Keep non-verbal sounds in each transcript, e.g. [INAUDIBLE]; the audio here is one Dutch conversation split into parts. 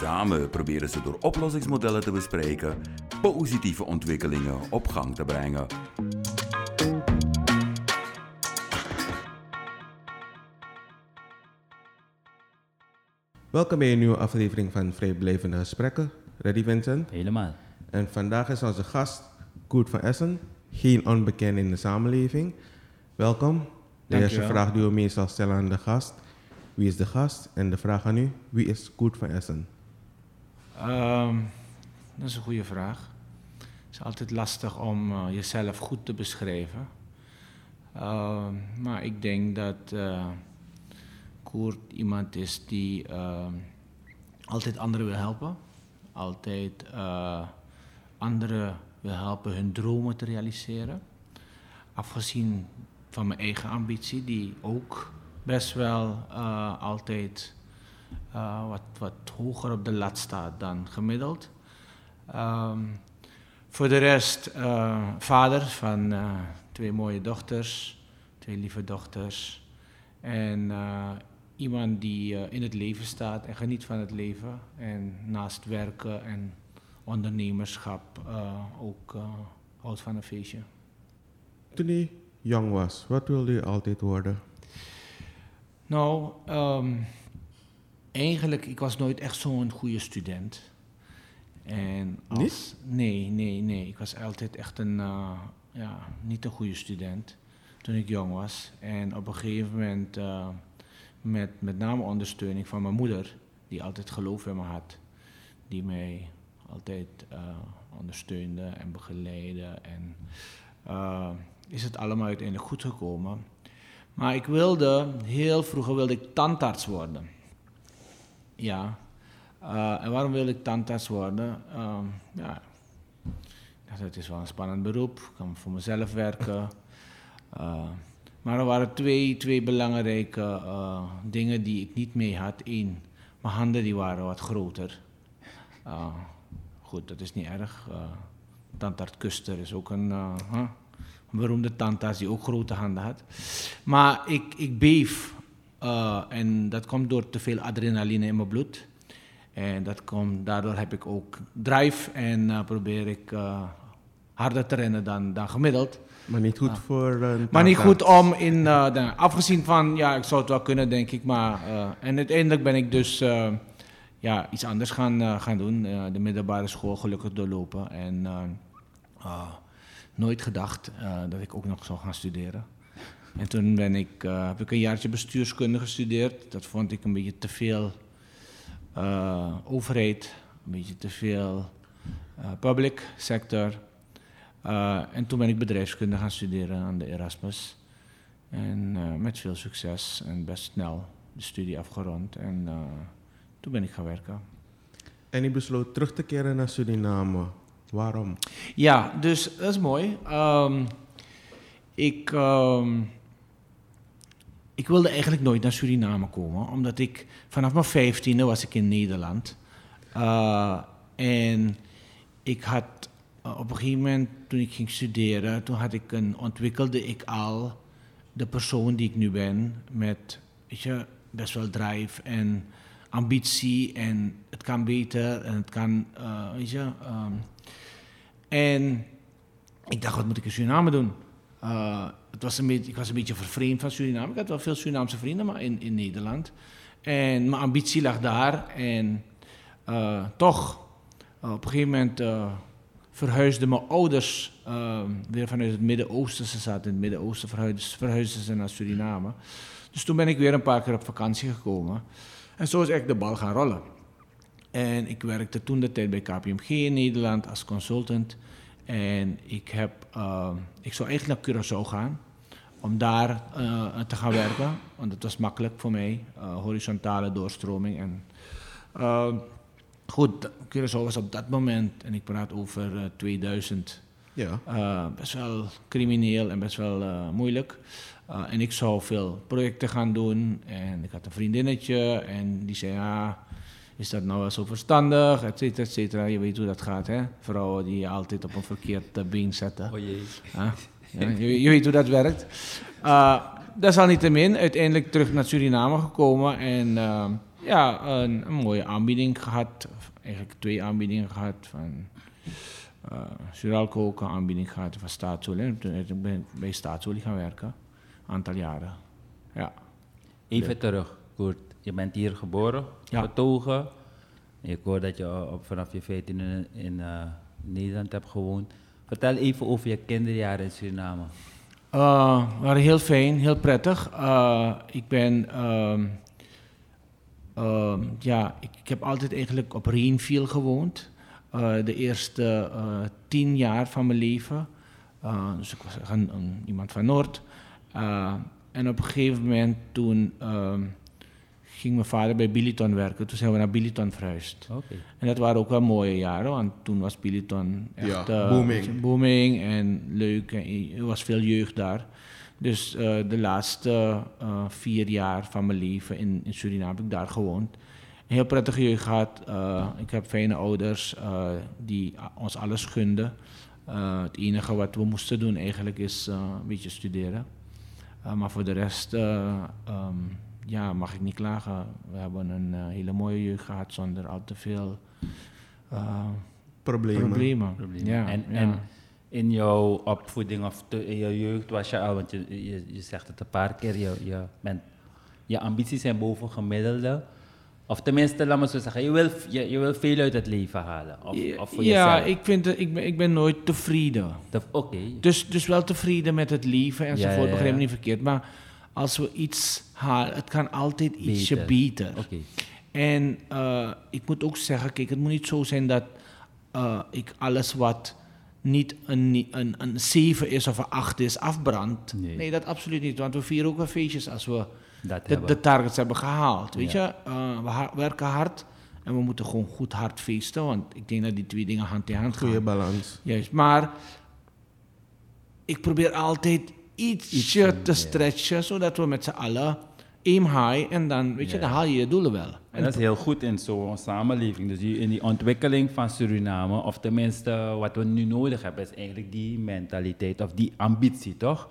Samen proberen ze door oplossingsmodellen te bespreken positieve ontwikkelingen op gang te brengen. Welkom bij een nieuwe aflevering van Vrijblijvende Gesprekken. Ready Vincent? Helemaal. En vandaag is onze gast Koert van Essen, geen onbekend in de samenleving. Welkom. De Dank eerste vraag die we meestal stellen aan de gast. Wie is de gast? En de vraag aan u, wie is Koert van Essen? Ehm, dat is een goede vraag. Het is altijd lastig om eh, jezelf goed te beschrijven. Ehm, maar ik denk dat eh Koert iemand is die ehm, altijd anderen wil helpen. Altijd eh, anderen wil helpen hun dromen te realiseren. Afgezien van mijn eigen ambitie, die ook best wel altijd eh, wat, wat hoger op de lat staat dan gemiddeld. Ehm, voor de rest, eh, vader van eh, twee mooie dochters, twee lieve dochters. En iemand die in het leven staat en geniet van het leven. En naast werken en ondernemerschap ook houdt van een feestje. Toen u jong was, wat wilde u altijd worden? Nou, ehm, eigenlijk, ik was nooit echt zo'n goede student. En als, Nee, nee, nee. Ik was altijd echt een, eh, ja, niet een goede student toen ik jong was. En op een gegeven moment, eh, met met name ondersteuning van mijn moeder, die altijd geloof in me had, die mij altijd eh, ondersteunde en begeleidde. En is het allemaal uiteindelijk goed gekomen. Maar ik wilde, heel vroeger wilde ik tandarts worden. Ja. Eh, en waarom wilde ik tandarts worden? Ehm, ja, het is wel een spannend beroep. Ik kan voor mezelf werken. Eh, maar er waren twee, twee belangrijke eh, dingen die ik niet mee had. Eén, mijn handen die waren wat groter. Goed, dat is niet erg. Uh, tandarts Kuster is ook een, huh? een beroemde tandarts die ook grote handen had. Maar ik, ik beef. Eh, en dat komt door te veel adrenaline in mijn bloed. En dat komt, daardoor heb ik ook drive en eh, probeer ik eh, harder te rennen dan, dan gemiddeld. Maar niet goed voor een Maar niet goed om in, afgezien van, ja, ik zou het wel kunnen, denk ik. Maar, en uiteindelijk ben ik dus ja, iets anders gaan, gaan doen. De middelbare school gelukkig doorlopen. En ah, nooit gedacht dat ik ook nog zou gaan studeren. En toen ben ik, eh, heb ik een jaartje bestuurskunde gestudeerd. Dat vond ik een beetje te veel eh, overheid, een beetje te veel eh, public sector. En toen ben ik bedrijfskunde gaan studeren aan de Erasmus. En met veel succes en best snel de studie afgerond. En toen ben ik gaan werken. En u besloot terug te keren naar Suriname. Waarom? Ja, dus dat is mooi. Ehm, ik, ehm, ik wilde eigenlijk nooit naar Suriname komen, omdat ik vanaf mijn vijftiende was ik in Nederland. Eh, en ik had eh, op een gegeven moment, toen ik ging studeren, toen had ik een, ontwikkelde ik al de persoon die ik nu ben, met je, best wel drive en ambitie en het kan beter en het kan, eh, weet je. ehm, en ik dacht, wat moet ik in Suriname doen? Het was een beetje, ik was een beetje vervreemd van Suriname. Ik had wel veel Surinaamse vrienden, maar in, in Nederland. En mijn ambitie lag daar. En eh, toch, eh, op een gegeven moment eh, verhuisden mijn ouders eh, weer vanuit het Midden-Oosten. Ze zaten in het Midden-Oosten, verhuisden, verhuisden ze naar Suriname. Dus toen ben ik weer een paar keer op vakantie gekomen. En zo is eigenlijk de bal gaan rollen. En ik werkte toen de tijd bij KPMG in Nederland als consultant. En ik, heb, eh, ik zou eigenlijk naar Curaçao gaan om daar eh, te gaan werken. Want dat was makkelijk voor mij. eh, horizontale doorstroming. En, eh, goed, Curaçao was op dat moment, en ik praat over uh, 2000, Ja. uh, best wel crimineel en best wel moeilijk. En ik zou veel projecten gaan doen. En ik had een vriendinnetje en die zei, ja, is dat nou wel zo verstandig, et cetera, et cetera. Je weet hoe dat gaat, hè? Vrouwen die je altijd op een verkeerd been zetten. Oh jee. Ja, ja, je, je, weet hoe dat werkt. Uh, desalniettemin, uiteindelijk terug naar Suriname gekomen en uh, ja, een, een, mooie aanbieding gehad. Eigenlijk twee aanbiedingen gehad van uh, Suralco ook een aanbieding gehad van Staatsolie. Toen ben ik bij Staatsolie gaan werken, een aantal jaren. Ja. Even terug, Koert. Je bent hier geboren, ja. getogen. Ik hoor dat je op, vanaf je 14 in, in uh, Nederland hebt gewoond. Vertel even over je kinderjaren in Suriname. Uh, waren heel fijn, heel prettig. Uh, ik ben, uh, ja, ik, ik, heb altijd eigenlijk op Reenfield gewoond. De eerste tien jaar van mijn leven. dus ik was een, een, iemand van Noord. en op een gegeven moment toen ehm, ging mijn vader bij Billiton werken. Toen zijn we naar Billiton verhuisd. Okay. En dat waren ook wel mooie jaren, want toen was Billiton echt ja, booming. Uh, booming en leuk. En er was veel jeugd daar. Dus uh, de laatste uh, vier jaar van mijn leven in, in Suriname heb ik daar gewoond. Een heel prettige jeugd gehad. ik heb fijne ouders die ons alles gunden. het enige wat we moesten doen eigenlijk is een beetje studeren. maar voor de rest... Um, ja, mag ik niet klagen. We hebben een uh, hele mooie jeugd gehad zonder al te veel uh, problemen. problemen. problemen. Ja, en, ja. en in jouw opvoeding of te, in jouw jeugd was je al, want je, je, je zegt het een paar keer, je, je, bent, je ambities zijn boven gemiddelde. Of tenminste, laat me zo zeggen, je wil, je, je wil veel uit het leven halen. Of, ja, of voor ja jezelf. ik, vind ik, ben, ik ben nooit tevreden. Oké. Okay. Dus, dus wel tevreden met het leven enzovoort, Ja, ja, ja. begrijp me niet verkeerd. Maar als we iets halen, het kan altijd ietsje Beter. En uh, ik moet ook zeggen, kijk, het moet niet zo zijn dat uh, ik alles wat niet een, een, een 7 is of een 8 is afbrand. Nee. nee, dat absoluut niet. Want we vieren ook wel feestjes als we Dat de, targets hebben gehaald. Weet Ja. je, uh, we ha- werken hard en we moeten gewoon goed hard feesten. Want ik denk dat die twee dingen hand in hand gaan. Goede balans. Juist, maar ik probeer altijd ietsje Ietsje, te ja. stretchen, zodat we met z'n allen aim high en dan, weet je, dan haal je je doelen wel. En dat is heel goed in zo'n samenleving. Dus in die ontwikkeling van Suriname, of tenminste wat we nu nodig hebben, is eigenlijk die mentaliteit of die ambitie, toch?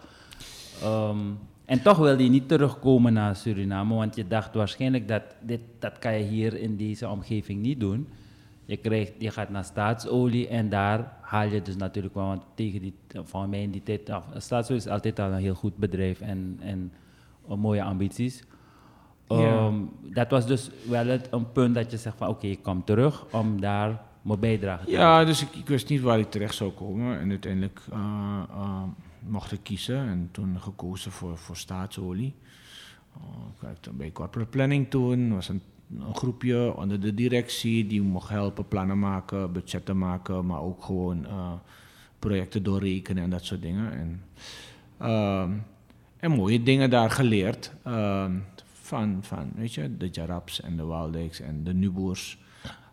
Ehm, en toch wilde je niet terugkomen naar Suriname, want je dacht waarschijnlijk dat dit, dat kan je hier in deze omgeving niet doen. Je, krijgt, je gaat naar staatsolie en daar haal je dus natuurlijk wel, want tegen die, van mij in die tijd, af, is altijd al een heel goed bedrijf en, en mooie ambities. Ja. Um, dat was dus wel het, een punt dat je zegt van oké, ik kom terug om daar mijn bijdrage te Ja, dus ik, ik wist niet waar ik terecht zou komen. En uiteindelijk uh, uh, mocht ik kiezen en toen gekozen voor, voor staatsolie. Uh, ik werkte bij corporate planning toen. was een, een groepje onder de directie die mocht helpen plannen maken, budgetten maken, maar ook gewoon uh, projecten doorrekenen en dat soort dingen. En, uh, en mooie dingen daar geleerd. Uh, van, van, weet je, de Jarabs en de Waldeks en de Nuboers.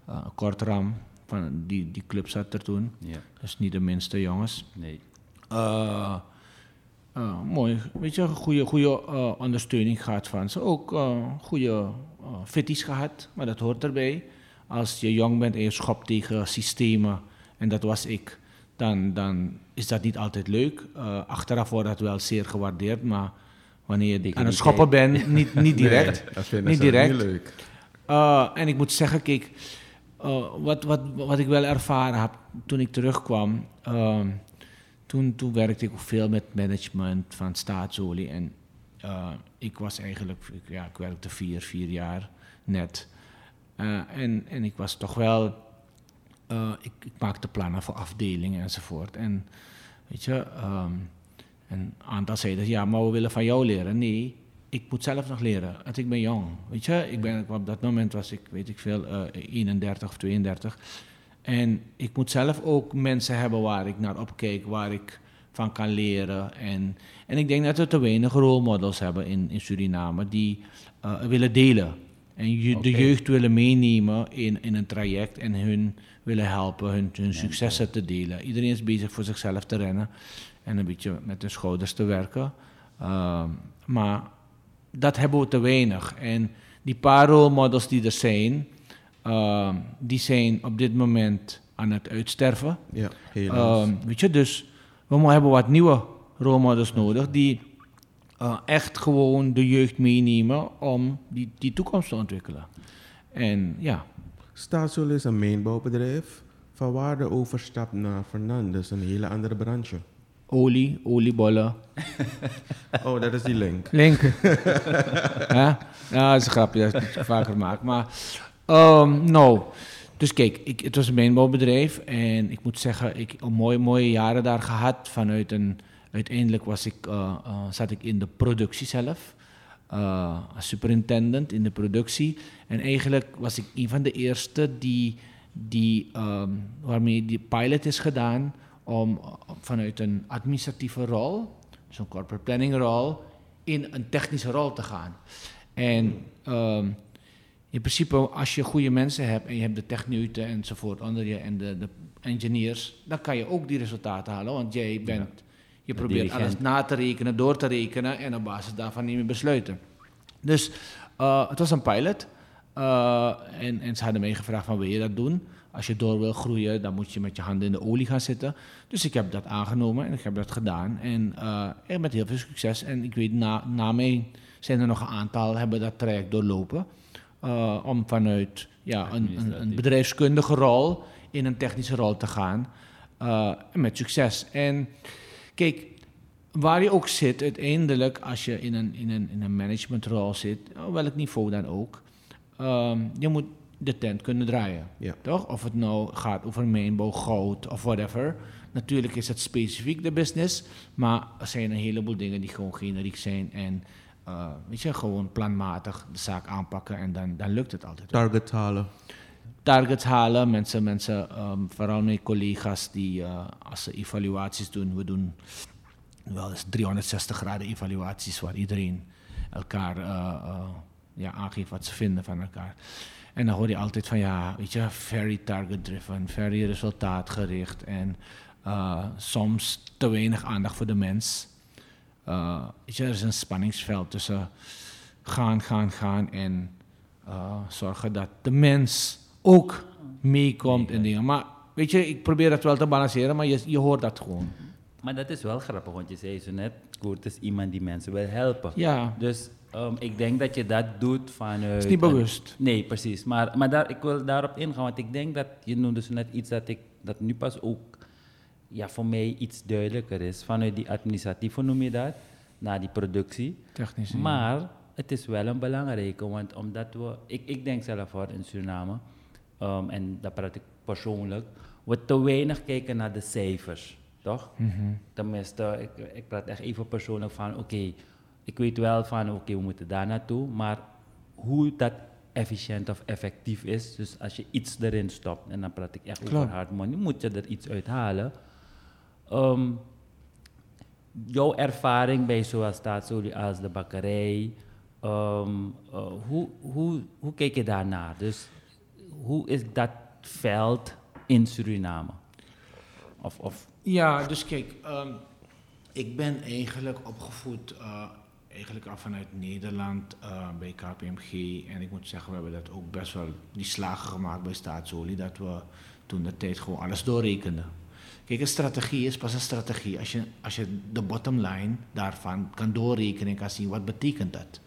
Uh, Kortram, van die, die club zat er toen. Ja, Dus niet de minste jongens. nee. Uh, mooi, weet je, goede, goede uh, ondersteuning gehad van ze. Ook uh, goede uh, fitties gehad, maar dat hoort erbij. Als je jong bent en je schopt tegen systemen, en dat was ik, dan, dan is dat niet altijd leuk. Achteraf wordt dat wel zeer gewaardeerd, maar wanneer je aan het schoppen bent, [LAUGHS] niet, niet direct. Nee, dat vinden Niet direct. niet leuk. En ik moet zeggen, kijk, wat, wat, wat ik wel ervaren heb toen ik terugkwam, toen, toen werkte ik veel met management van staatsolie. En uh, ik was eigenlijk, ja, ik werkte vier, vier jaar net. Uh, en, en ik was toch wel, uh, ik, ik maakte plannen voor afdelingen enzovoort. En weet je, um, een aantal zeiden, ja, maar we willen van jou leren. Nee, ik moet zelf nog leren, want ik ben jong. Weet je, ik ben, op dat moment was ik, weet ik veel, uh, 31 of 32. En ik moet zelf ook mensen hebben waar ik naar opkijk, waar ik van kan leren. En, en ik denk dat we te weinig rolmodels hebben in, in Suriname die uh, willen delen. En je, de jeugd willen meenemen in, in een traject en hun willen helpen hun, hun successen te delen. Iedereen is bezig voor zichzelf te rennen en een beetje met hun schouders te werken. Ehm, maar dat hebben we te weinig. En die paar role models die er zijn, ehm, die zijn op dit moment aan het uitsterven. Ja, helaas. Ehm, weet je, dus we hebben wat nieuwe role models nodig die eh, echt gewoon de jeugd meenemen om die, die toekomst te ontwikkelen. En ja, Staatsolie is een mijnbouwbedrijf. Van waar de overstap naar Fernandes, een hele andere branche. olie, oliebollen, [LAUGHS] Oh, dat is die link. link. [LAUGHS] ja? dat is een grapje, dat is vaker gemaakt. Maar, ehm, nou, dus kijk, ik, het was een mijnbouwbedrijf en ik moet zeggen, ik heb mooie, mooie jaren daar gehad. Vanuit een, uiteindelijk was ik, eh, eh, zat ik in de productie zelf. eh, als superintendent in de productie. En eigenlijk was ik een van de eerste die, die, ehm, waarmee die pilot is gedaan om vanuit een administratieve rol, een corporate planning rol, in een technische rol te gaan. En ehm, in principe, als je goede mensen hebt en je hebt de techneuten enzovoort onder je en de, de engineers, dan kan je ook die resultaten halen, want jij bent, je probeert dirigent. alles na te rekenen, door te rekenen en op basis daarvan neem je besluiten. Dus eh, het was een pilot eh, en, en ze hadden mij gevraagd van wil je dat doen? Als je door wil groeien, dan moet je met je handen in de olie gaan zitten. Dus ik heb dat aangenomen en ik heb dat gedaan. En eh, met heel veel succes. En ik weet, na, na mij zijn er nog een aantal hebben dat traject doorlopen. Eh, om vanuit ja, een, een, een bedrijfskundige rol in een technische rol te gaan. eh, met succes. En kijk, waar je ook zit, uiteindelijk als je in een, in een, in een managementrol zit, op welk niveau dan ook, ehm, je moet de tent kunnen draaien. Ja. Toch? Of het nou gaat over mijnbouw, goud of whatever. Natuurlijk is het specifiek de business, maar er zijn een heleboel dingen die gewoon generiek zijn en eh, weet je, gewoon planmatig de zaak aanpakken en dan, dan lukt het altijd. Targets halen. Targets halen, mensen, mensen ehm, vooral mijn collega's die eh, als ze evaluaties doen, we doen wel eens 360 graden evaluaties waar iedereen elkaar eh, ja, aangeeft wat ze vinden van elkaar. En dan hoor je altijd van ja, weet je, very target driven, very resultaatgericht en soms te weinig aandacht voor de mens. Eh, weet je, er is een spanningsveld tussen gaan, gaan, gaan en eh, zorgen dat de mens ook meekomt in dingen. Maar weet je, ik probeer dat wel te balanceren, maar je, je hoort dat gewoon. Maar dat is wel grappig, want je zei zo net, Koert is iemand die mensen wil helpen. Ja, Dus ehm, ik denk dat je dat doet vanuit... het is niet bewust. Nee, precies. Maar, maar daar, ik wil daarop ingaan, want ik denk dat je noemde zo net iets dat, ik, dat nu pas ook ja, voor mij iets duidelijker is. Vanuit die administratief, hoe noem je dat? Naar die productie. Technisch. Maar het is wel een belangrijke, want omdat we, ik, ik denk zelf hoor in Suriname, ehm, en dat praat ik persoonlijk, we te weinig kijken naar de cijfers, toch? Mhm. Tenminste, ik, ik praat echt even persoonlijk van, oké, ik weet wel van, oké, we moeten daar naartoe, maar hoe dat efficiënt of effectief is, dus als je iets erin stopt, en dan praat ik echt Klopt. over hard money, moet je er iets uit halen. Ehm, jouw ervaring bij zowel staatsolie als de bakkerij, ehm, eh, hoe, hoe, hoe kijk je daarnaar? Dus hoe is dat veld in Suriname? Of, of Ja, dus kijk, ehm, ik ben eigenlijk opgevoed eh, eigenlijk al vanuit Nederland eh, bij KPMG. En ik moet zeggen, we hebben dat ook best wel die slagen gemaakt bij Staatsolie, dat we toen de tijd gewoon alles doorrekenden. Kijk, een strategie is pas een strategie als je, als je de bottom line daarvan kan doorrekenen en kan zien wat betekent dat.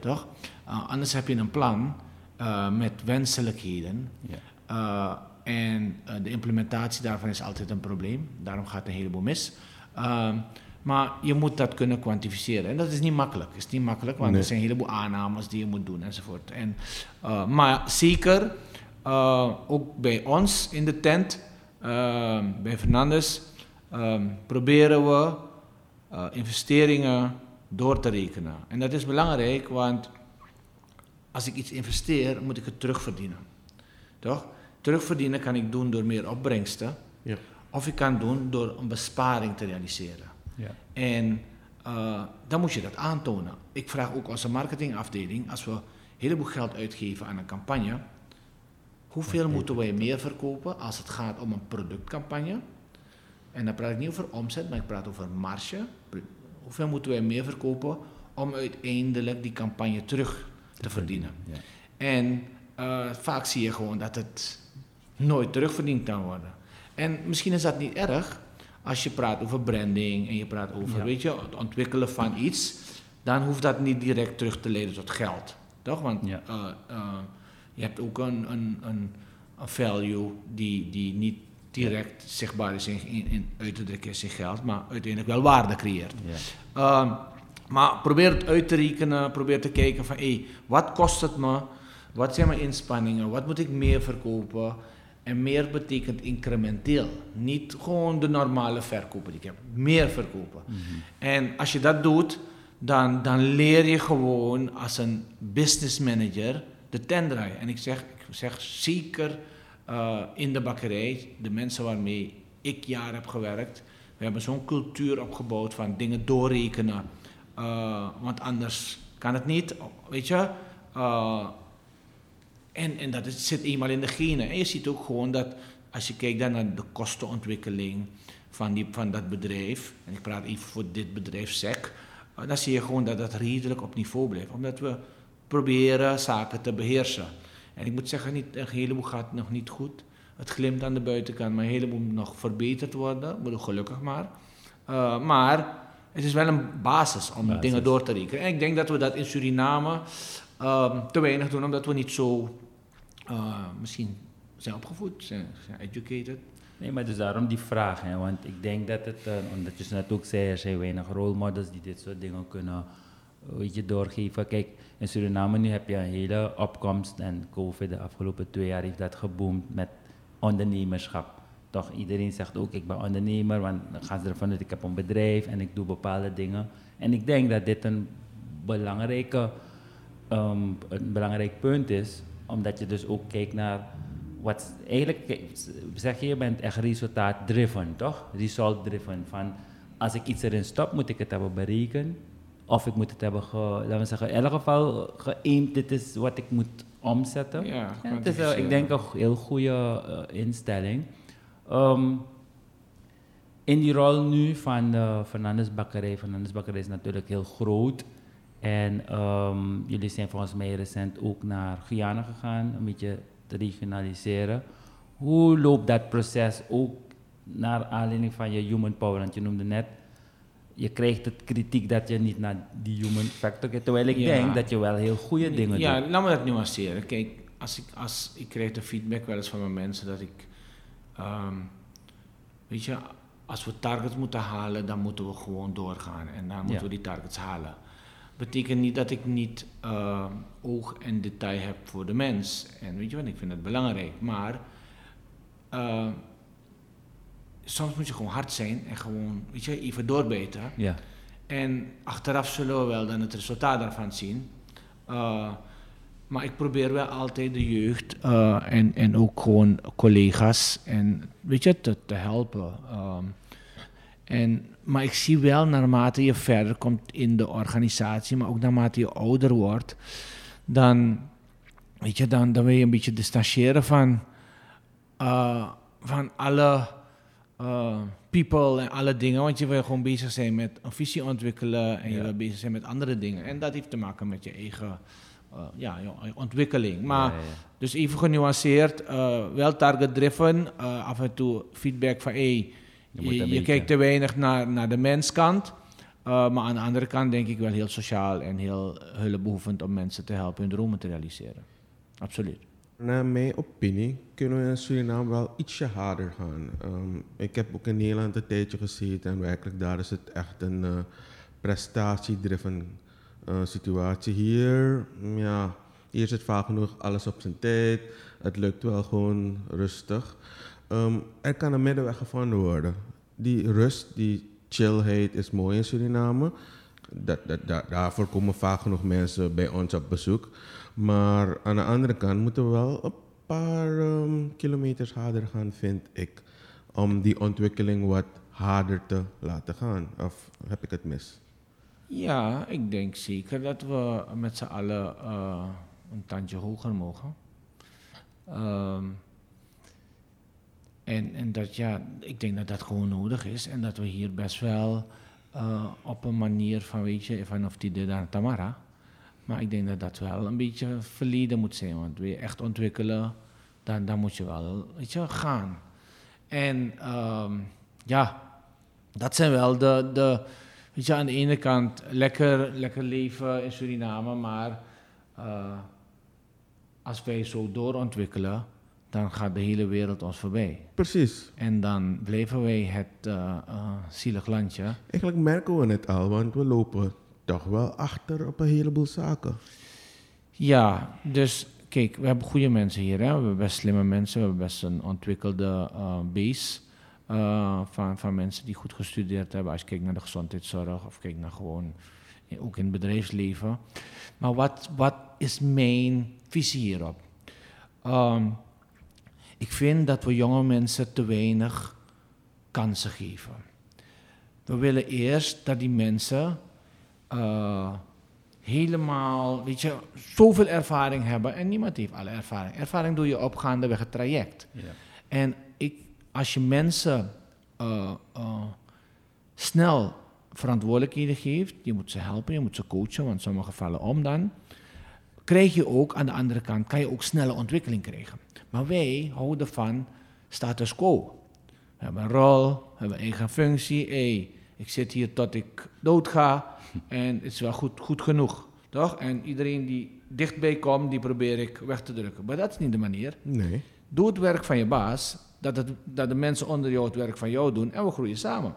Toch? Eh, anders heb je een plan eh, met wenselijkheden. Ja. Eh, en de implementatie daarvan is altijd een probleem. Daarom gaat een heleboel mis. Ehm, maar je moet dat kunnen kwantificeren. En dat is niet makkelijk. Is niet makkelijk, want Nee. er zijn een heleboel aannames die je moet doen enzovoort. En, maar zeker, ook bij ons in de tent, bij Fernandes, ehm, proberen we eh, investeringen door te rekenen. En dat is belangrijk, want als ik iets investeer, moet ik het terugverdienen. Toch? Terugverdienen kan ik doen door meer opbrengsten. Ja. Of ik kan doen door een besparing te realiseren. Ja. En eh, dan moet je dat aantonen. Ik vraag ook onze marketingafdeling, als we heleboel geld uitgeven aan een campagne. Hoeveel moeten wij meer verkopen als het gaat om een productcampagne? En dan praat ik niet over omzet, maar ik praat over marge. Hoeveel moeten wij meer verkopen om uiteindelijk die campagne terug te verdienen? Ja. En eh, vaak zie je gewoon dat het nooit terugverdiend kan worden. En misschien is dat niet erg als je praat over branding en je praat over Ja. weet je, het ontwikkelen van iets. Dan hoeft dat niet direct terug te leiden tot geld. Toch? Want Ja. eh, eh, je hebt ook een, een, een, een value die, die niet direct zichtbaar is in, in, in uit te drukken in geld, maar uiteindelijk wel waarde creëert. Ja. Ehm, maar probeer het uit te rekenen, probeer te kijken van hé, wat kost het me? Wat zijn mijn inspanningen? Wat moet ik meer verkopen? En meer betekent incrementeel. Niet gewoon de normale verkopen die ik heb. Meer verkopen. En als je dat doet, dan, dan leer je gewoon als een business manager de tent draaien. En ik zeg, ik zeg zeker eh, in de bakkerij, de mensen waarmee ik jaren heb gewerkt, we hebben zo'n cultuur opgebouwd van dingen doorrekenen. Eh, want anders kan het niet, weet je. Eh, en, en dat zit eenmaal in de genen. En je ziet ook gewoon dat als je kijkt dan naar de kostenontwikkeling van, die, van dat bedrijf, en ik praat even voor dit bedrijf SEC, dan zie je gewoon dat dat redelijk op niveau blijft. Omdat we proberen zaken te beheersen. En ik moet zeggen, niet, een heleboel gaat nog niet goed. Het glimt aan de buitenkant, maar een heleboel moet nog verbeterd worden. Bedoel, gelukkig maar. Eh, maar het is wel een basis om Basis. dingen door te rekenen. En ik denk dat we dat in Suriname ehm, te weinig doen, omdat we niet zo eh, misschien zijn opgevoed, zijn, zijn educated. Nee, maar dus daarom die vraag, hè, want ik denk dat het, eh, omdat je net ook zei, er zijn weinig role models die dit soort dingen kunnen weet je, doorgeven. Kijk, in Suriname nu heb je een hele opkomst en COVID de afgelopen twee jaar heeft dat geboomd met ondernemerschap. Toch, iedereen zegt ook, ik ben ondernemer, want dan gaan ze ervan uit, ik heb een bedrijf en ik doe bepaalde dingen. En ik denk dat dit een belangrijke, ehm, een belangrijk punt is, omdat je dus ook kijkt naar wat eigenlijk zeg je, je bent echt resultaat-driven, toch? Result-driven. Van als ik iets erin stop, moet ik het hebben berekend. Of ik moet het hebben, ge, laten we zeggen, in elk geval geëind, dit is wat ik moet omzetten. Ja, Ja, het is, eh, ik denk een heel goede eh, instelling. Ehm, in die rol nu van de Fernandes Bakkerij, Fernandes Bakkerij is natuurlijk heel groot. En ehm, jullie zijn volgens mij recent ook naar Guyana gegaan, een beetje te regionaliseren. Hoe loopt dat proces ook naar aanleiding van je human power? Want je noemde net, je krijgt het kritiek dat je niet naar die human factor kijkt. Terwijl ik Ja. denk dat je wel heel goede dingen Ja, doet. laat me dat nuanceren. Kijk, als ik, als, ik krijg de feedback wel eens van mijn mensen dat ik... ehm, weet je, als we targets moeten halen, dan moeten we gewoon doorgaan. En dan moeten Ja. we die targets halen. Betekent niet dat ik niet ehm, oog en detail heb voor de mens. En weet je wat, ik vind het belangrijk. Maar ehm, soms moet je gewoon hard zijn en gewoon, weet je, even doorbijten. Ja. En achteraf zullen we wel dan het resultaat daarvan zien. Uh, maar ik probeer wel altijd de jeugd uh, en, en ook gewoon collega's en weet je, te, te helpen. Um, en, maar ik zie wel naarmate je verder komt in de organisatie, maar ook naarmate je ouder wordt, dan, weet je, dan, dan wil je een beetje distancieren van, uh, van alle uh, people en alle dingen. Want je wil gewoon bezig zijn met een visie ontwikkelen en je wil bezig zijn met andere dingen. En dat heeft te maken met je eigen uh, ja, je ontwikkeling. Maar Ja, ja, ja. dus even genuanceerd, uh, wel target-driven. Af en toe feedback van hey, Je je, kijkt te weinig naar, naar de menskant. Maar aan de andere kant denk ik wel heel sociaal en heel hulpbehoevend om mensen te helpen hun dromen te realiseren. Absoluut. Naar mijn opinie kunnen we in Suriname wel ietsje harder gaan. Ehm, ik heb ook in Nederland een tijdje gezeten en werkelijk daar is het echt een eh prestatiedriven eh, situatie. Hier, mm, ja, hier zit vaak genoeg alles op zijn tijd. Het lukt wel gewoon rustig. Ehm, er kan een middenweg gevonden worden. Die rust, die chillheid is mooi in Suriname. Dat, dat, da- daarvoor komen vaak genoeg mensen bij ons op bezoek. Maar aan de andere kant moeten we wel een paar ehm, kilometers harder gaan, vind ik. Om die ontwikkeling wat harder te laten gaan. Of heb ik het mis? Ja, ik denk zeker dat we met z'n allen, uh, een tandje hoger mogen. Ehm, en, en dat ja, ik denk dat dat gewoon nodig is en dat we hier best wel eh, op een manier van, weet je, van of die de dan Tamara. Maar ik denk dat dat wel een beetje verleden moet zijn, want wil je echt ontwikkelen, dan, dan moet je wel, weet je, gaan. En ehm, ja, dat zijn wel de, de, weet je, aan de ene kant lekker, lekker leven in Suriname, maar uh, als wij zo doorontwikkelen, dan gaat de hele wereld ons voorbij. Precies. En dan blijven wij het uh, uh, zielig landje. Eigenlijk merken we het al, want we lopen toch wel achter op een heleboel zaken. Ja, dus kijk, we hebben goede mensen hier. Hè? We hebben best slimme mensen. We hebben best een ontwikkelde uh, base van, van mensen die goed gestudeerd hebben. Als je kijkt naar de gezondheidszorg of kijkt naar gewoon ook in het bedrijfsleven. Maar wat, wat is mijn visie hierop? Um, ik vind dat we jonge mensen te weinig kansen geven. We willen eerst dat die mensen uh, helemaal, weet je, zoveel ervaring hebben. En niemand heeft alle ervaring. Ervaring doe je op gaandeweg het traject. Ja. En ik, als je mensen uh, uh, snel verantwoordelijkheden geeft, je moet ze helpen, je moet ze coachen, want sommige vallen om dan, krijg je ook aan de andere kant, kan je ook snelle ontwikkeling krijgen. Maar wij houden van status quo. We hebben een rol, we hebben een eigen functie. Hey, ik zit hier tot ik doodga en het is wel goed, goed genoeg. Toch? En iedereen die dichtbij komt, die probeer ik weg te drukken. Maar dat is niet de manier. Nee. Doe het werk van je baas, dat, het, dat de mensen onder jou het werk van jou doen en we groeien samen.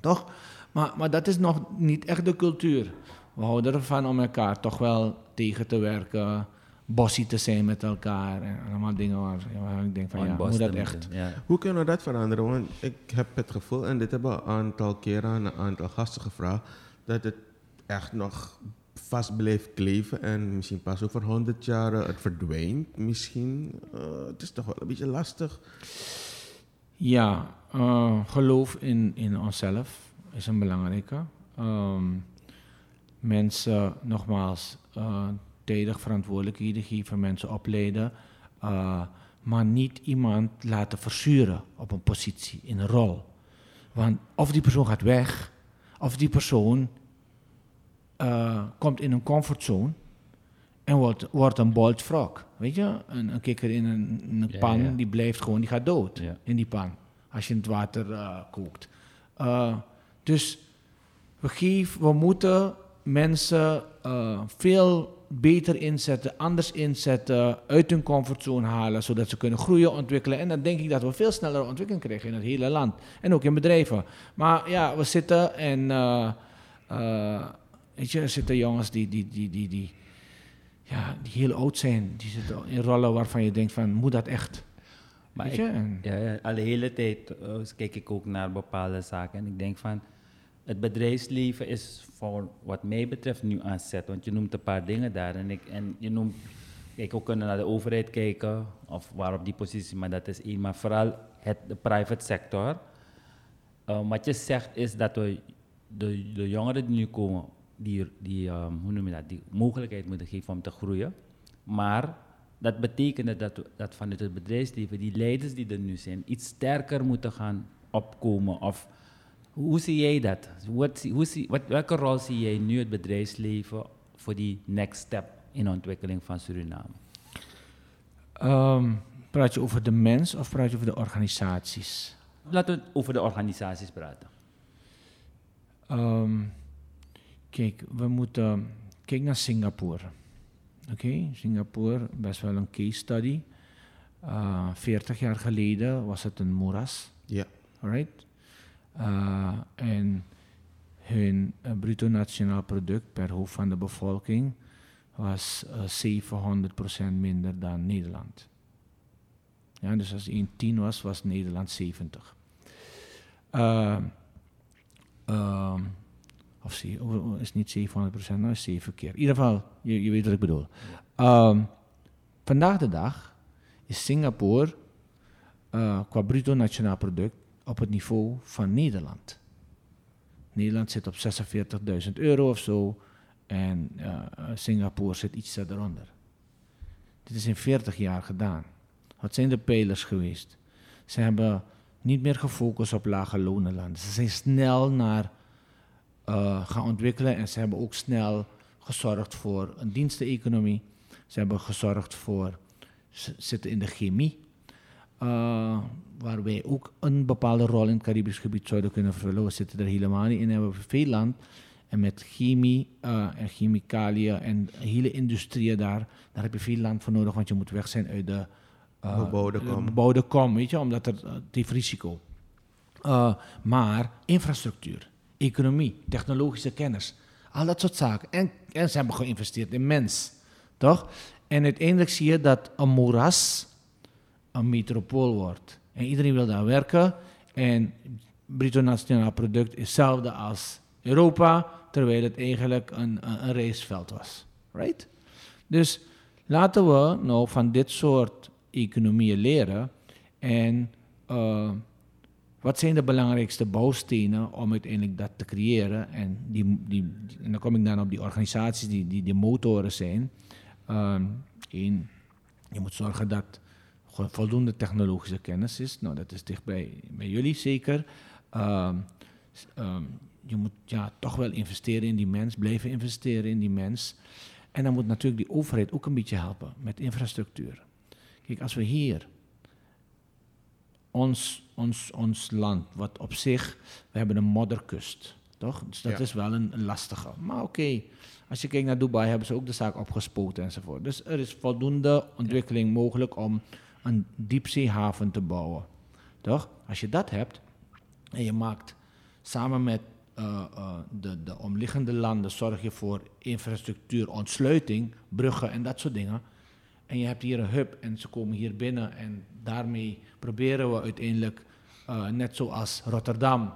Toch? Maar, maar dat is nog niet echt de cultuur. We houden ervan om elkaar toch wel tegen te werken, bossy te zijn met elkaar en allemaal dingen waar, waar ik denk van ja, moet dat echt. Ja. Hoe kunnen we dat veranderen? Want ik heb het gevoel, en dit hebben we een aantal keren aan een aantal gasten gevraagd, dat het echt nog vast blijft kleven en misschien pas over 100 jaar het verdwijnt. Misschien, uh, het is toch wel een beetje lastig. Ja, uh, geloof in, in onszelf is een belangrijke. Um, mensen, nogmaals, uh, tijdig verantwoordelijkheden geven, mensen opleiden, uh, maar niet iemand laten verzuren op een positie, in een rol. Want of die persoon gaat weg, of die persoon uh, komt in een comfortzone en wordt, wordt een bold frog. Weet je, een, een kikker in een, een ja, pan, ja. die blijft gewoon, die gaat dood ja. in die pan. Als je het water kookt. dus we, geven, we moeten mensen uh, veel beter inzetten, anders inzetten, uit hun comfortzone halen, zodat ze kunnen groeien, ontwikkelen. En dan denk ik dat we veel sneller ontwikkeling krijgen in het hele land. En ook in bedrijven. Maar ja, we zitten en, uh, uh, weet je, er zitten jongens die, die, die, die, die, ja, die heel oud zijn. Die zitten in rollen waarvan je denkt van, moet dat echt? Maar ik, ja, ja, al de hele tijd kijk ik ook naar bepaalde zaken en ik denk van het bedrijfsleven is voor wat mij betreft nu aan zet. Want je noemt een paar dingen daar. En, ik, en je noemt, kijk, ook kunnen naar de overheid kijken, of waar op die positie, maar dat is één. Maar vooral het, de private sector. Um, wat je zegt is dat we de, de jongeren die nu komen, die, die um, hoe noem je dat, die mogelijkheid moeten geven om te groeien. Maar dat betekent dat, dat vanuit het bedrijfsleven die leiders die er nu zijn, iets sterker moeten gaan opkomen. Of hoe zie jij dat? Wat, hoe zie, wat, welke rol zie jij nu het bedrijfsleven voor die next step in de ontwikkeling van Suriname? Um, praat je over de mens of praat je over de organisaties? Laten we over de organisaties praten. Um, kijk, we moeten. Kijk naar Singapore. Oké, okay? Singapore, best wel een case study. Uh, 40 jaar geleden was het een moeras. Ja. Right? Uh, en hun uh, bruto nationaal product per hoofd van de bevolking was uh, 700% minder dan Nederland. Ja, dus als 1 10 was, was Nederland 70. Uh, of zie, is niet 700%, nou is 7 keer. In ieder geval, je, je weet wat ik bedoel. Um, vandaag de dag is Singapore qua bruto nationaal product op het niveau van Nederland. Nederland zit op 46.000 euro of zo en uh, Singapore zit iets eronder. Dit is in 40 jaar gedaan. Wat zijn de pijlers geweest? Ze hebben niet meer gefocust op lage lonenlanden. Ze zijn snel naar uh, gaan ontwikkelen en ze hebben ook snel gezorgd voor een diensteneconomie. Ze hebben gezorgd voor, ze zitten in de chemie, uh, waar wij ook een bepaalde rol in het Caribisch gebied zouden kunnen vervullen. We zitten er helemaal niet in, hebben we veel land. En met chemie uh, en chemicaliën en hele industrieën daar, daar heb je veel land voor nodig, want je moet weg zijn uit de uh, bebouwde kom. bebouwde kom, weet je, omdat er, het heeft risico. maar infrastructuur, economie, technologische kennis, al dat soort zaken. En, en ze hebben geïnvesteerd in mens, toch? En uiteindelijk zie je dat een moeras een metropool wordt. En iedereen wil daar werken. En bruto nationaal product is hetzelfde als Europa, terwijl het eigenlijk een, een, een raceveld was. Right? Dus laten we nou van dit soort economieën leren. En uh, wat zijn de belangrijkste bouwstenen om uiteindelijk dat te creëren? En, die, die, en dan kom ik dan op die organisaties die, die de motoren zijn. Um, één, je moet zorgen dat voldoende technologische kennis is. Nou, dat is dicht bij, bij jullie zeker. Um, um, je moet ja, toch wel investeren in die mens, blijven investeren in die mens. En dan moet natuurlijk die overheid ook een beetje helpen met infrastructuur. Kijk, als we hier ons, ons, ons land, wat op zich, we hebben een modderkust, toch? Dus dat is wel een, lastige. Maar oké, als je kijkt naar Dubai, hebben ze ook de zaak opgespoten enzovoort. Dus er is voldoende ontwikkeling mogelijk om een diepzeehaven te bouwen. Toch? Als je dat hebt en je maakt samen met uh, uh, de, de omliggende landen, zorg je voor infrastructuur, ontsluiting, bruggen en dat soort dingen. En je hebt hier een hub en ze komen hier binnen en daarmee proberen we uiteindelijk, uh, net zoals Rotterdam,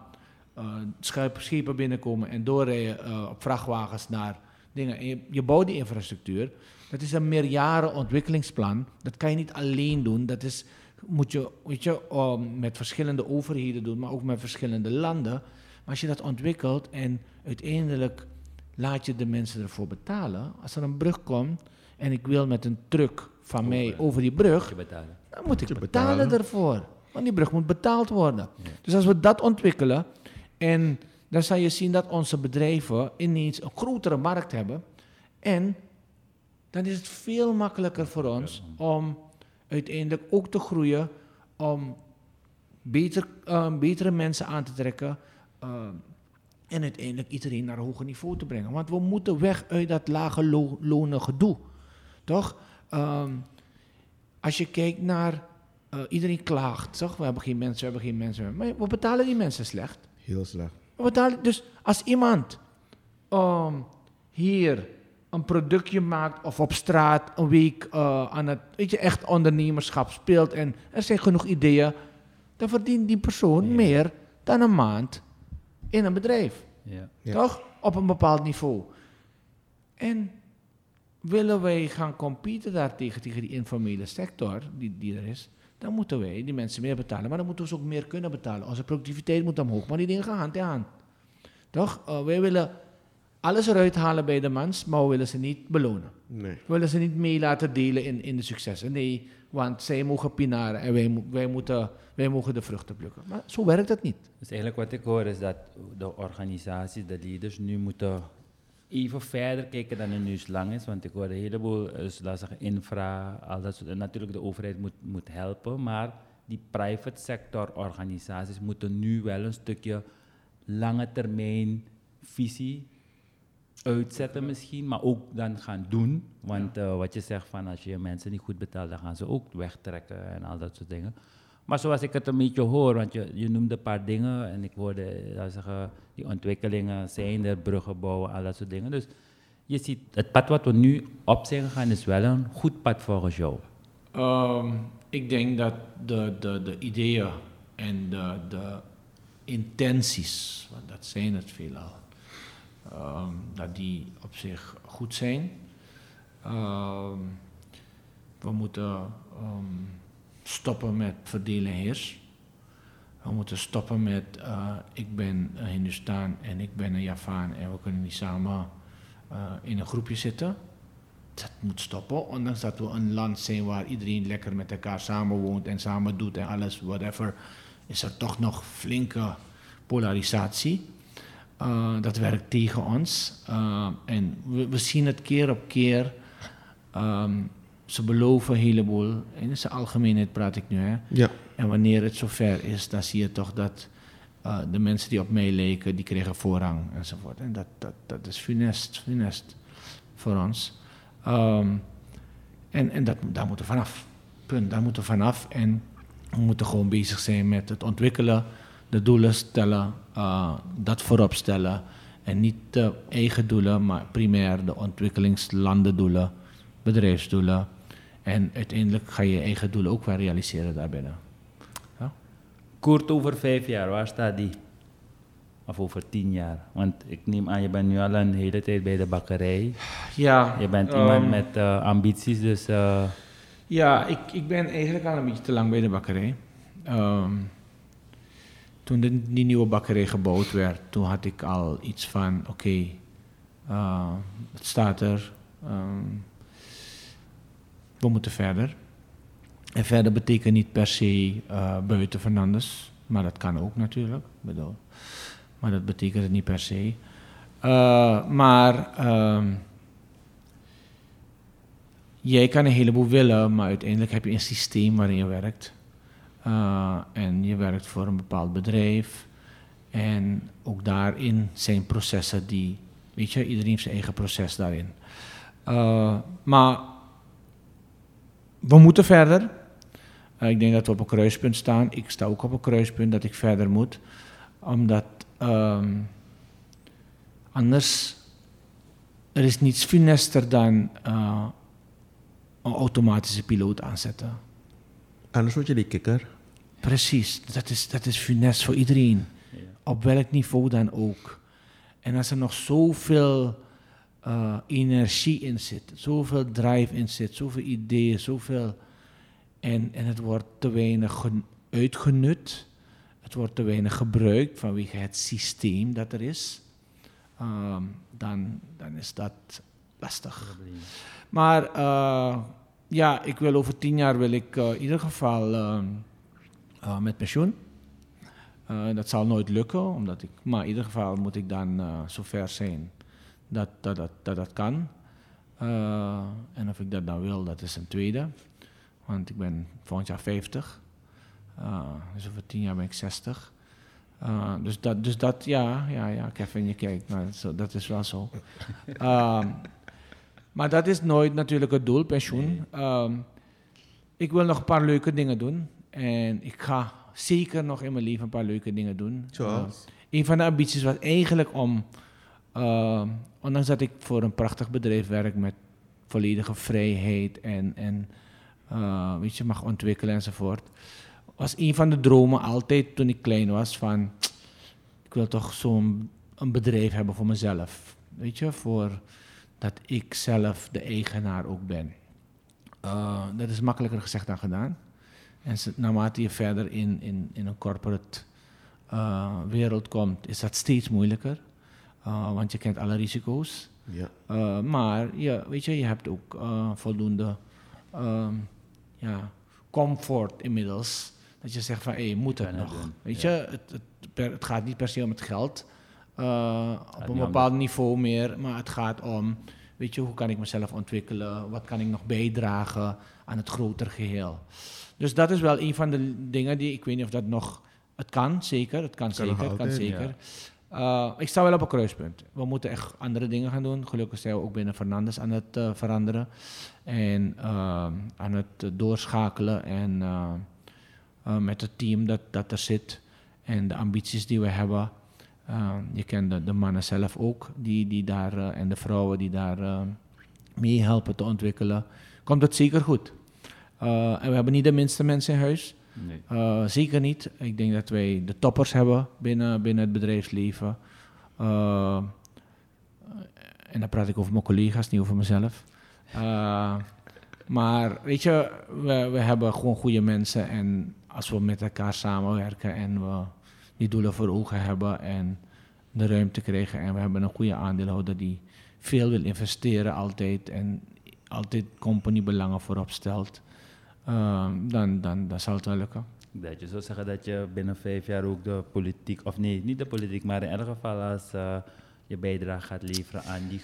schepen binnenkomen en doorrijden op vrachtwagens naar dingen. En je, je bouwt die infrastructuur. Dat is een meerjaren ontwikkelingsplan. Dat kan je niet alleen doen. Dat is, moet je, weet je um, met verschillende overheden doen, maar ook met verschillende landen. Maar als je dat ontwikkelt en uiteindelijk laat je de mensen ervoor betalen. Als er een brug komt en ik wil met een truck van over, mij over die brug, dan moet ik betalen, betalen, ervoor. Want die brug moet betaald worden. Dus als we dat ontwikkelen en dan zal je zien dat onze bedrijven ineens een grotere markt hebben. En dan is het veel makkelijker voor ons om uiteindelijk ook te groeien, om beter, uh, betere mensen aan te trekken uh, en uiteindelijk iedereen naar een hoger niveau te brengen. Want we moeten weg uit dat lage lo lonen gedoe. Toch? Um, als je kijkt naar, uh, iedereen klaagt, toch? We hebben geen mensen, we hebben geen mensen. Maar we betalen die mensen slecht. Heel slecht. We betalen, dus als iemand um, hier een productje maakt of op straat een week uh, aan het, weet je, echt ondernemerschap speelt en er zijn genoeg ideeën, dan verdient die persoon ja. meer dan een maand in een bedrijf. Ja. Toch? Op een bepaald niveau. En willen wij gaan competen daartegen, tegen die informele sector die, die er is, dan moeten wij die mensen meer betalen. Maar dan moeten we ze ook meer kunnen betalen. Onze productiviteit moet omhoog, maar die dingen gaan hand in hand. Toch? Uh, wij willen alles eruit halen bij de mens, maar we willen ze niet belonen. Nee. We willen ze niet mee laten delen in, in de successen. Nee, want zij mogen pinaren en wij, wij, moeten, wij mogen de vruchten plukken. Maar zo werkt het niet. Dus eigenlijk wat ik hoor is dat de organisaties, de leaders nu moeten even verder kijken dan het nu lang is. Want ik hoor een heleboel, dus laat zeggen, infra, al dat soort. En natuurlijk de overheid moet, moet helpen, maar die private sector organisaties moeten nu wel een stukje lange termijn visie uitzetten misschien, maar ook dan gaan doen. Want ja. uh, wat je zegt van als je mensen niet goed betaalt, dan gaan ze ook wegtrekken en al dat soort dingen. Maar zoals ik het een beetje hoor, want je, je noemde een paar dingen en ik hoorde dat zeggen, die ontwikkelingen zijn er, bruggen bouwen, al dat soort dingen. Dus je ziet, het pad wat we nu op zijn gegaan is wel een goed pad volgens jou. Um, ik denk dat de, de, de ideeën en de, de intenties, want dat zijn het veelal, um, dat die op zich goed zijn. Um, we moeten um, stoppen met verdelen heers. We moeten stoppen met uh, ik ben een Hindustan en ik ben een Javaan en we kunnen niet samen uh, in een groepje zitten. dat moet stoppen. Ondanks dat we een land zijn waar iedereen lekker met elkaar samenwoont en samen doet en alles, whatever, is er toch nog flinke polarisatie. Uh, dat werkt tegen ons. Uh, en we, we, zien het keer op keer. Um, ze beloven een heleboel. In zijn algemeenheid praat ik nu. Hè? Ja. En wanneer het zover is, dan zie je toch dat uh, de mensen die op mij leken, die kregen voorrang enzovoort. En dat, dat, dat is funest, funest voor ons. Um, en en dat, daar moeten we vanaf. Punt, daar moeten we vanaf. En we moeten gewoon bezig zijn met het ontwikkelen, de doelen stellen, uh, dat voorop stellen. En niet de eigen doelen, maar primair de ontwikkelingslandendoelen, bedrijfsdoelen. En uiteindelijk ga je je eigen doelen ook wel realiseren daarbinnen. Ja? Kort over vijf jaar, waar staat die? Of over tien jaar? Want ik neem aan, je bent nu al een hele tijd bij de bakkerij. Ja. Je bent iemand um, met uh, ambities, dus... Uh... Ja, ik, ik ben eigenlijk al een beetje te lang bij de bakkerij. Um, toen de, die nieuwe bakkerij gebouwd werd, toen had ik al iets van, oké, uh, het staat er, um, we moeten verder. En verder betekent niet per se uh, buiten Fernandes, maar dat kan ook natuurlijk. Bedoel. Maar dat betekent het niet per se. Uh, maar um, jij kan een heleboel willen, maar uiteindelijk heb je een systeem waarin je werkt. Uh, en je werkt voor een bepaald bedrijf. En ook daarin zijn processen die, weet je, iedereen heeft zijn eigen proces daarin. Uh, maar we moeten verder. Uh, ik denk dat we op een kruispunt staan. Ik sta ook op een kruispunt dat ik verder moet. Omdat um, anders, er is niets funester dan een automatische piloot aanzetten. Anders word je die kikker. Precies, dat is, dat is funest voor iedereen. Ja. Op welk niveau dan ook. En als er nog zoveel uh, energie in zit, zoveel drive in zit, zoveel ideeën, zoveel. En, en het wordt te weinig uitgenut, het wordt te weinig gebruikt vanwege het systeem dat er is, um, dan, dan is dat lastig. Maar uh, ja, ik wil over tien jaar wil ik uh, in ieder geval uh, uh, met pensioen. dat zal nooit lukken, omdat ik, maar in ieder geval moet ik dan zover zijn dat dat, dat, dat, dat kan. en of ik dat dan wil, dat is een tweede. Want ik ben volgend jaar 50. dus over tien jaar ben ik 60. dus, dat, dus dat, ja, ja, ja, Kevin, je kijkt, maar dat, dat is wel zo. [LAUGHS] Maar dat is nooit natuurlijk het doel, pensioen. Um, ik wil nog een paar leuke dingen doen. En ik ga zeker nog in mijn leven een paar leuke dingen doen. Zoals? Uh, een van de ambities was eigenlijk om, uh, ondanks dat ik voor een prachtig bedrijf werk met volledige vrijheid en, en uh, weet je, mag ontwikkelen enzovoort, was een van de dromen altijd toen ik klein was van, ik wil toch zo'n een bedrijf hebben voor mezelf. Weet je, voor dat ik zelf de eigenaar ook ben. Uh, dat is makkelijker gezegd dan gedaan. En naarmate je verder in, in, in een corporate uh, wereld komt, is dat steeds moeilijker. Uh, want je kent alle risico's. Ja. maar je, weet je, je hebt ook voldoende um, ja, comfort inmiddels. Dat je zegt van, hé, hey, moet het nog? Doen. Weet ja. je, het, het, per, het, gaat niet per se om het geld. Uh, op een bepaald niveau meer, maar het gaat om, weet je, hoe kan ik mezelf ontwikkelen? Wat kan ik nog bijdragen aan het grotere geheel? Dus dat is wel een van de dingen die, ik weet niet of dat nog, het kan zeker, het kan, kan zeker, het kan zeker. Ja. Uh, ik sta wel op een kruispunt. We moeten echt andere dingen gaan doen. Gelukkig zijn we ook binnen Fernandes aan het uh, veranderen en uh, aan het doorschakelen en met het team dat, dat er zit en de ambities die we hebben. Je kent de, de, mannen zelf ook, die, die daar, en de vrouwen die daar uh, mee helpen te ontwikkelen. Komt het zeker goed. En we hebben niet de minste mensen in huis. Nee. zeker niet. Ik denk dat wij de toppers hebben binnen, binnen het bedrijfsleven. en dan praat ik over mijn collega's, niet over mezelf. maar weet je, we, we hebben gewoon goede mensen. En als we met elkaar samenwerken en we die doelen voor ogen hebben en de ruimte krijgen. En we hebben een goede aandeelhouder die veel wil investeren altijd en altijd companybelangen voorop stelt, ehm, dan, dan, dan zal het wel lukken. Dat je zou zeggen dat je binnen vijf jaar ook de politiek, of nee, niet de politiek, maar in elk geval als eh, je bijdrage gaat leveren aan die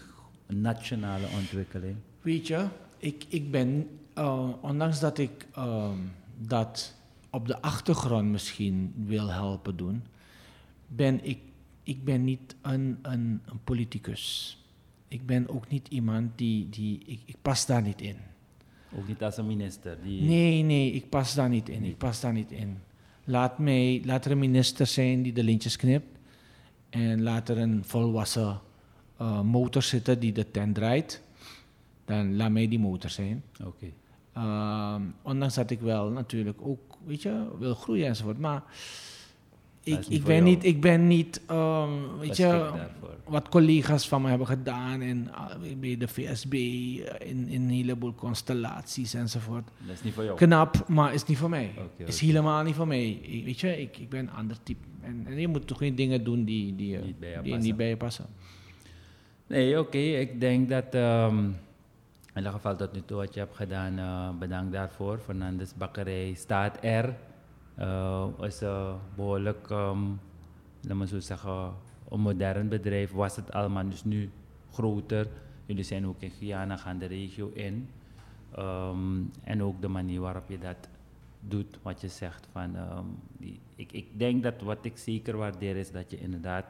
nationale ontwikkeling. Weet je, ik, ik ben, uh, ondanks dat ik ehm, dat op de achtergrond misschien wil helpen doen, ben ik, ik ben niet een, een, een politicus. Ik ben ook niet iemand die, die ik, ik pas daar niet in. Ook niet als een minister? Die... Nee, nee, ik pas daar niet in. Ik pas daar niet in. Laat, mij, laat er een minister zijn die de lintjes knipt. En laat er een volwassen uh, motor zitten die de tent draait. Dan laat mij die motor zijn. Oké. Okay. Uh, ondanks dat ik wel natuurlijk ook, weet je, wil groeien enzovoort. Maar ik, ik, ben niet, ik ben niet, um, weet je, wat collega's van me hebben gedaan en uh, bij de VSB uh, in, in een heleboel constellaties enzovoort. Dat is niet voor jou? Knap, maar is niet voor mij. Okay, is helemaal niet voor mij. Ik, weet je, ik, ik ben een ander type. En, en je moet toch geen dingen doen die, die, niet, bij je die niet bij je passen. Nee, oké. Okay. Ik denk dat, um, in ieder geval tot nu toe wat je hebt gedaan, uh, bedankt daarvoor. Fernandes Bakkerij staat er. Uh, is een behoorlijk, um, laat maar zo zeggen, een modern bedrijf. Was het allemaal dus nu groter. Jullie zijn ook in Guyana, gaan de regio in. Um, en ook de manier waarop je dat doet, wat je zegt. Van, um, die, ik, ik denk dat wat ik zeker waardeer is dat je inderdaad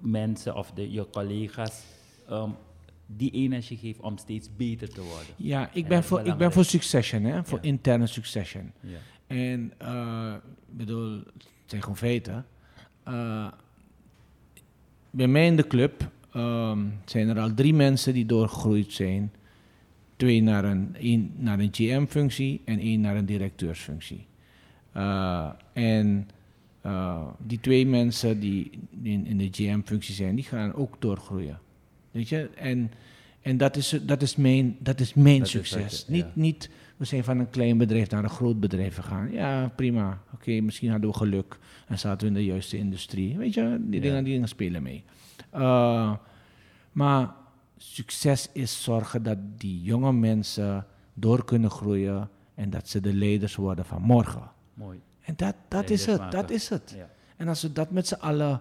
mensen of de, je collega's um, die energie geeft om steeds beter te worden. Ja, ik ben, voor, ik ben voor succession, hè? voor ja. interne succession. Ja. En uh, ik bedoel, het zijn gewoon feiten. Uh, bij mij in de club um, zijn er al drie mensen die doorgegroeid zijn. Twee naar een, één naar een GM-functie en één naar een directeursfunctie. Uh, en die twee mensen die in, in de GM-functie zijn, die gaan ook doorgroeien. Weet je? En, en dat, is, dat is mijn, dat is mijn dat succes. Is je, ja. niet, niet we zijn van een klein bedrijf naar een groot bedrijf gegaan. Ja, prima. Oké, okay, misschien hadden we geluk en zaten we in de juiste industrie. Weet je, die, ja. dingen, die dingen spelen mee. Uh, maar succes is zorgen dat die jonge mensen door kunnen groeien en dat ze de leiders worden van morgen. Mooi. En dat, dat is het, dat is het. Ja. En als we dat met z'n allen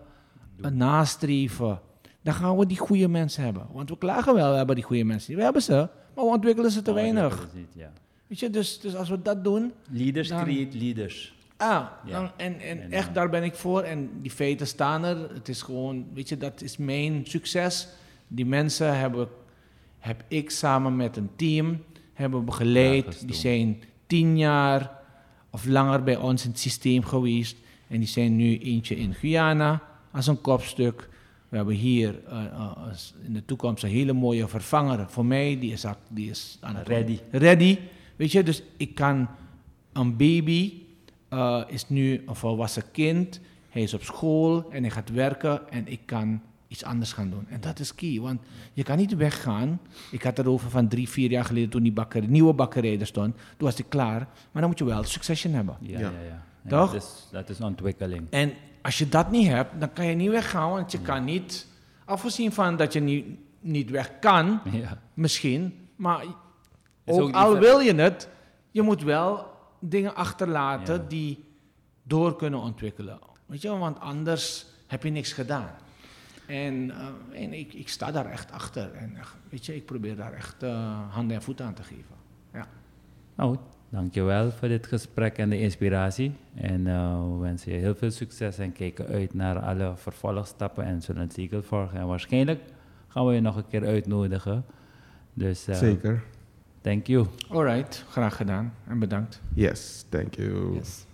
nastreven, dan gaan we die goede mensen hebben. Want we klagen wel, we hebben die goede mensen. We hebben ze, maar we ontwikkelen ze te Oh, weinig. Niet, ja. Weet je, dus, dus als we dat doen. Leaders dan, create leaders. Ah, Ja. dan, en, en, En, echt daar ben ik voor. En die feiten staan er. Het is gewoon, weet je, dat is mijn succes. Die mensen hebben, heb ik samen met een team, hebben begeleid. Die zijn tien jaar of langer bij ons in het systeem geweest. En die zijn nu eentje in Guyana als een kopstuk. We hebben hier uh, uh, als in de toekomst een hele mooie vervanger voor mij. Die is, die is aan het Ready. ready. Weet je, dus ik kan een baby uh, is nu een volwassen kind. Hij is op school en hij gaat werken en ik kan iets anders gaan doen. En dat is key, want je kan niet weggaan. Ik had het over van drie, vier jaar geleden toen die bakker, nieuwe bakkerij er stond. Toen was ik klaar. Maar dan moet je wel succession hebben. Ja, Ja. ja, Toch? Dat is, dat is ontwikkeling. En als je dat niet hebt, dan kan je niet weggaan, want je kan niet, afgezien van dat je niet, niet weg kan, Ja. misschien, maar ook, al wil je het, je moet wel dingen achterlaten Ja. die door kunnen ontwikkelen. Weet je, want anders heb je niks gedaan. En, eh, en ik, ik sta daar echt achter. En echt, weet je, ik probeer daar echt eh, handen en voeten aan te geven. Ja. Nou, dankjewel voor dit gesprek en de inspiratie. En eh, we wensen je heel veel succes en kijken uit naar alle vervolgstappen en zullen het zeker volgen. En waarschijnlijk gaan we je nog een keer uitnodigen. Dus eh, Zeker. Thank you. Alright, graag gedaan en bedankt. Yes, thank you. Yes.